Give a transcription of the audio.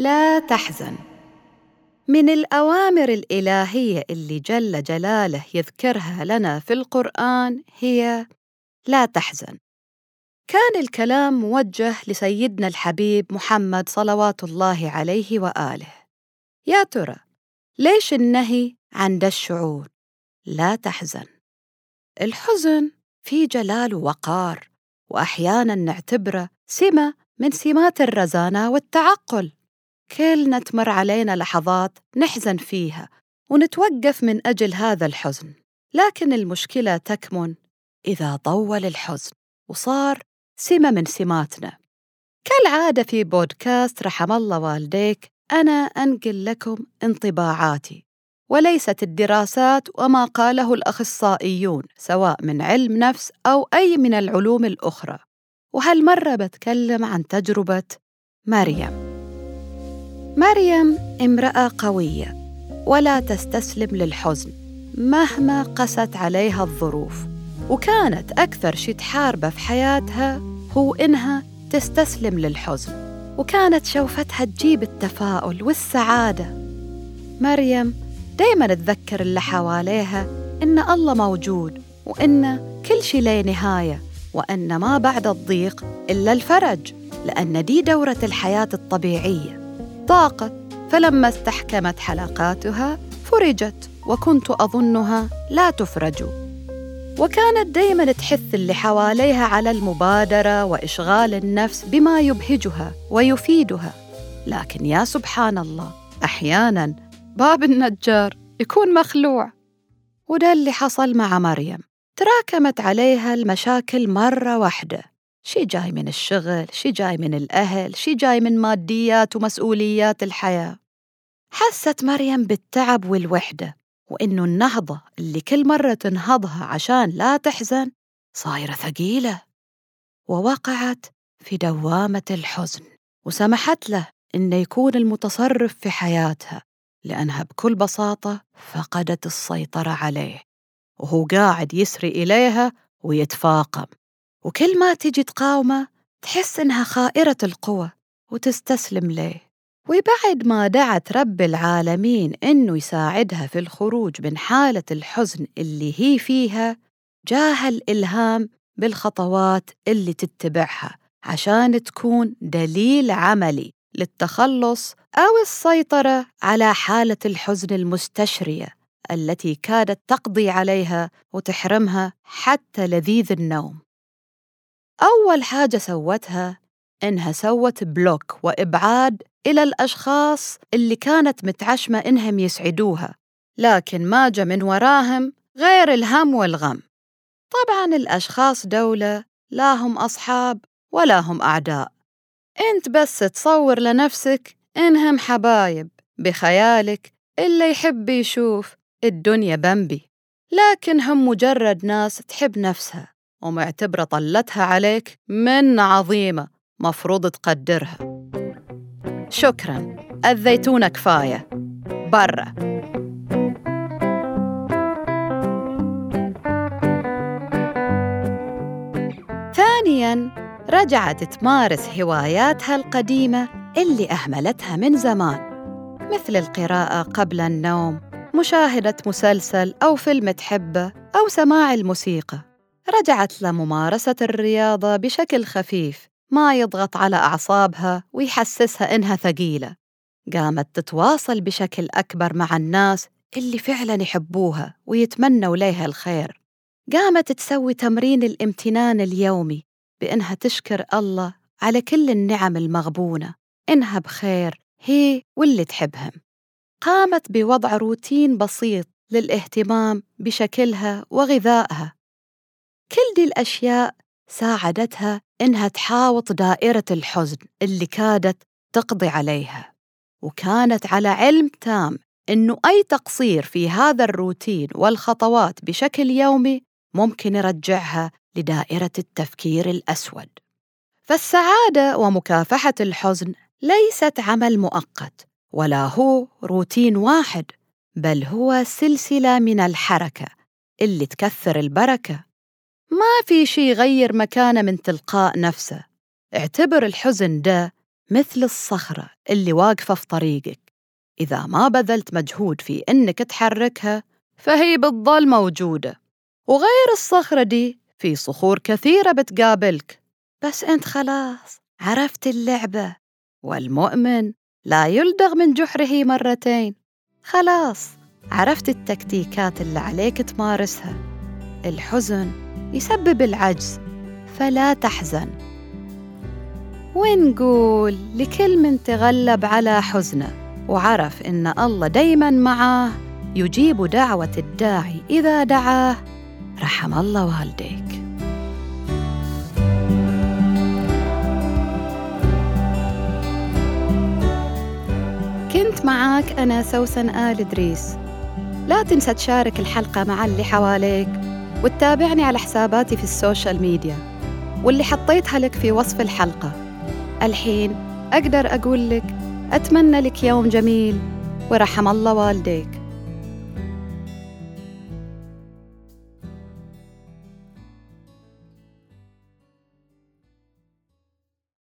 لا تحزن. من الأوامر الإلهية اللي جل جلاله يذكرها لنا في القرآن هي لا تحزن. كان الكلام موجه لسيدنا الحبيب محمد صلوات الله عليه وآله. يا ترى ليش النهي عن ده الشعور؟ لا تحزن. الحزن في جلال ووقار وأحياناً نعتبره سمة من سمات الرزانة والتعقل. كلنا تمر علينا لحظات نحزن فيها ونتوقف من أجل هذا الحزن لكن المشكلة تكمن إذا طول الحزن وصار سمة من سماتنا. كالعادة في بودكاست رحم الله والديك أنا أنقل لكم انطباعاتي وليست الدراسات وما قاله الأخصائيون سواء من علم نفس أو أي من العلوم الأخرى. وهالمرة بتكلم عن تجربة مريم. مريم امرأة قوية ولا تستسلم للحزن مهما قست عليها الظروف. وكانت أكثر شي تحاربه في حياتها هو إنها تستسلم للحزن. وكانت شوفتها تجيب التفاؤل والسعادة. مريم دايما تذكر اللي حواليها إن الله موجود وإن كل شي له نهاية وأن ما بعد الضيق إلا الفرج لأن دي دورة الحياة الطبيعية. ضاقت فلما استحكمت حلقاتها فرجت وكنت أظنها لا تفرج. وكانت دائما تحث اللي حواليها على المبادرة وإشغال النفس بما يبهجها ويفيدها. لكن يا سبحان الله أحيانا باب النجار يكون مخلوع. وده اللي حصل مع مريم. تراكمت عليها المشاكل مرة واحدة. شي جاي من الشغل شي جاي من الأهل شي جاي من ماديات ومسؤوليات الحياة. حست مريم بالتعب والوحدة وإنه النهضة اللي كل مرة تنهضها عشان لا تحزن صايرة ثقيلة. ووقعت في دوامة الحزن وسمحت له إنه يكون المتصرف في حياتها لأنها بكل بساطة فقدت السيطرة عليه وهو قاعد يسري إليها ويتفاقم. وكل ما تجي تقاومه تحس إنها خائرة القوة وتستسلم ليه. وبعد ما دعت رب العالمين إنه يساعدها في الخروج من حالة الحزن اللي هي فيها جاها الإلهام بالخطوات اللي تتبعها عشان تكون دليل عملي للتخلص أو السيطرة على حالة الحزن المستشرية التي كادت تقضي عليها وتحرمها حتى لذيذ النوم. أول حاجة سوتها إنها سوت بلوك وإبعاد إلى الأشخاص اللي كانت متعشمة إنهم يسعدوها لكن ما جا من وراهم غير الهم والغم. طبعاً الأشخاص دولة لا هم أصحاب ولا هم أعداء. أنت بس تصور لنفسك إنهم حبايب بخيالك اللي يحب يشوف الدنيا بمبي لكن هم مجرد ناس تحب نفسها. ومعتبرة طلتها عليك من عظيمة مفروض تقدرها. شكرا. أذيتونا كفاية. برا. ثانياً رجعت تمارس هواياتها القديمة اللي أهملتها من زمان مثل القراءة قبل النوم مشاهدة مسلسل أو فيلم تحبه أو سماع الموسيقى. رجعت لممارسة الرياضة بشكل خفيف ما يضغط على أعصابها ويحسسها إنها ثقيلة. قامت تتواصل بشكل أكبر مع الناس اللي فعلا يحبوها ويتمنوا ليها الخير. قامت تسوي تمرين الامتنان اليومي بإنها تشكر الله على كل النعم المغبونة إنها بخير هي واللي تحبهم قامت بوضع روتين بسيط للاهتمام بشكلها وغذائها. كل دي الأشياء ساعدتها إنها تحاوط دائرة الحزن اللي كادت تقضي عليها وكانت على علم تام إنه أي تقصير في هذا الروتين والخطوات بشكل يومي ممكن يرجعها لدائرة التفكير الأسود. فالسعادة ومكافحة الحزن ليست عمل مؤقت ولا هو روتين واحد بل هو سلسلة من الحركة اللي تكثر البركة ما في شي يغير مكانه من تلقاء نفسه. اعتبر الحزن ده مثل الصخرة اللي واقفة في طريقك. إذا ما بذلت مجهود في إنك تحركها فهي بتضل موجودة. وغير الصخرة دي في صخور كثيرة بتقابلك. بس أنت خلاص عرفت اللعبة. والمؤمن لا يلدغ من جحره مرتين. خلاص عرفت التكتيكات اللي عليك تمارسها. الحزن يسبب العجز فلا تحزن. ونقول لكل من تغلب على حزنه وعرف إن الله دايما معاه يجيب دعوة الداعي إذا دعاه. رحم الله والديك. كنت معاك أنا سوسن آل إدريس. لا تنسى تشارك الحلقة مع اللي حواليك. وتتابعني على حساباتي في ال social media. واللي حطيتها لك في وصف الحلقة. الحين أقدر أقول لك أتمنى لك يوم جميل ورحم الله والديك.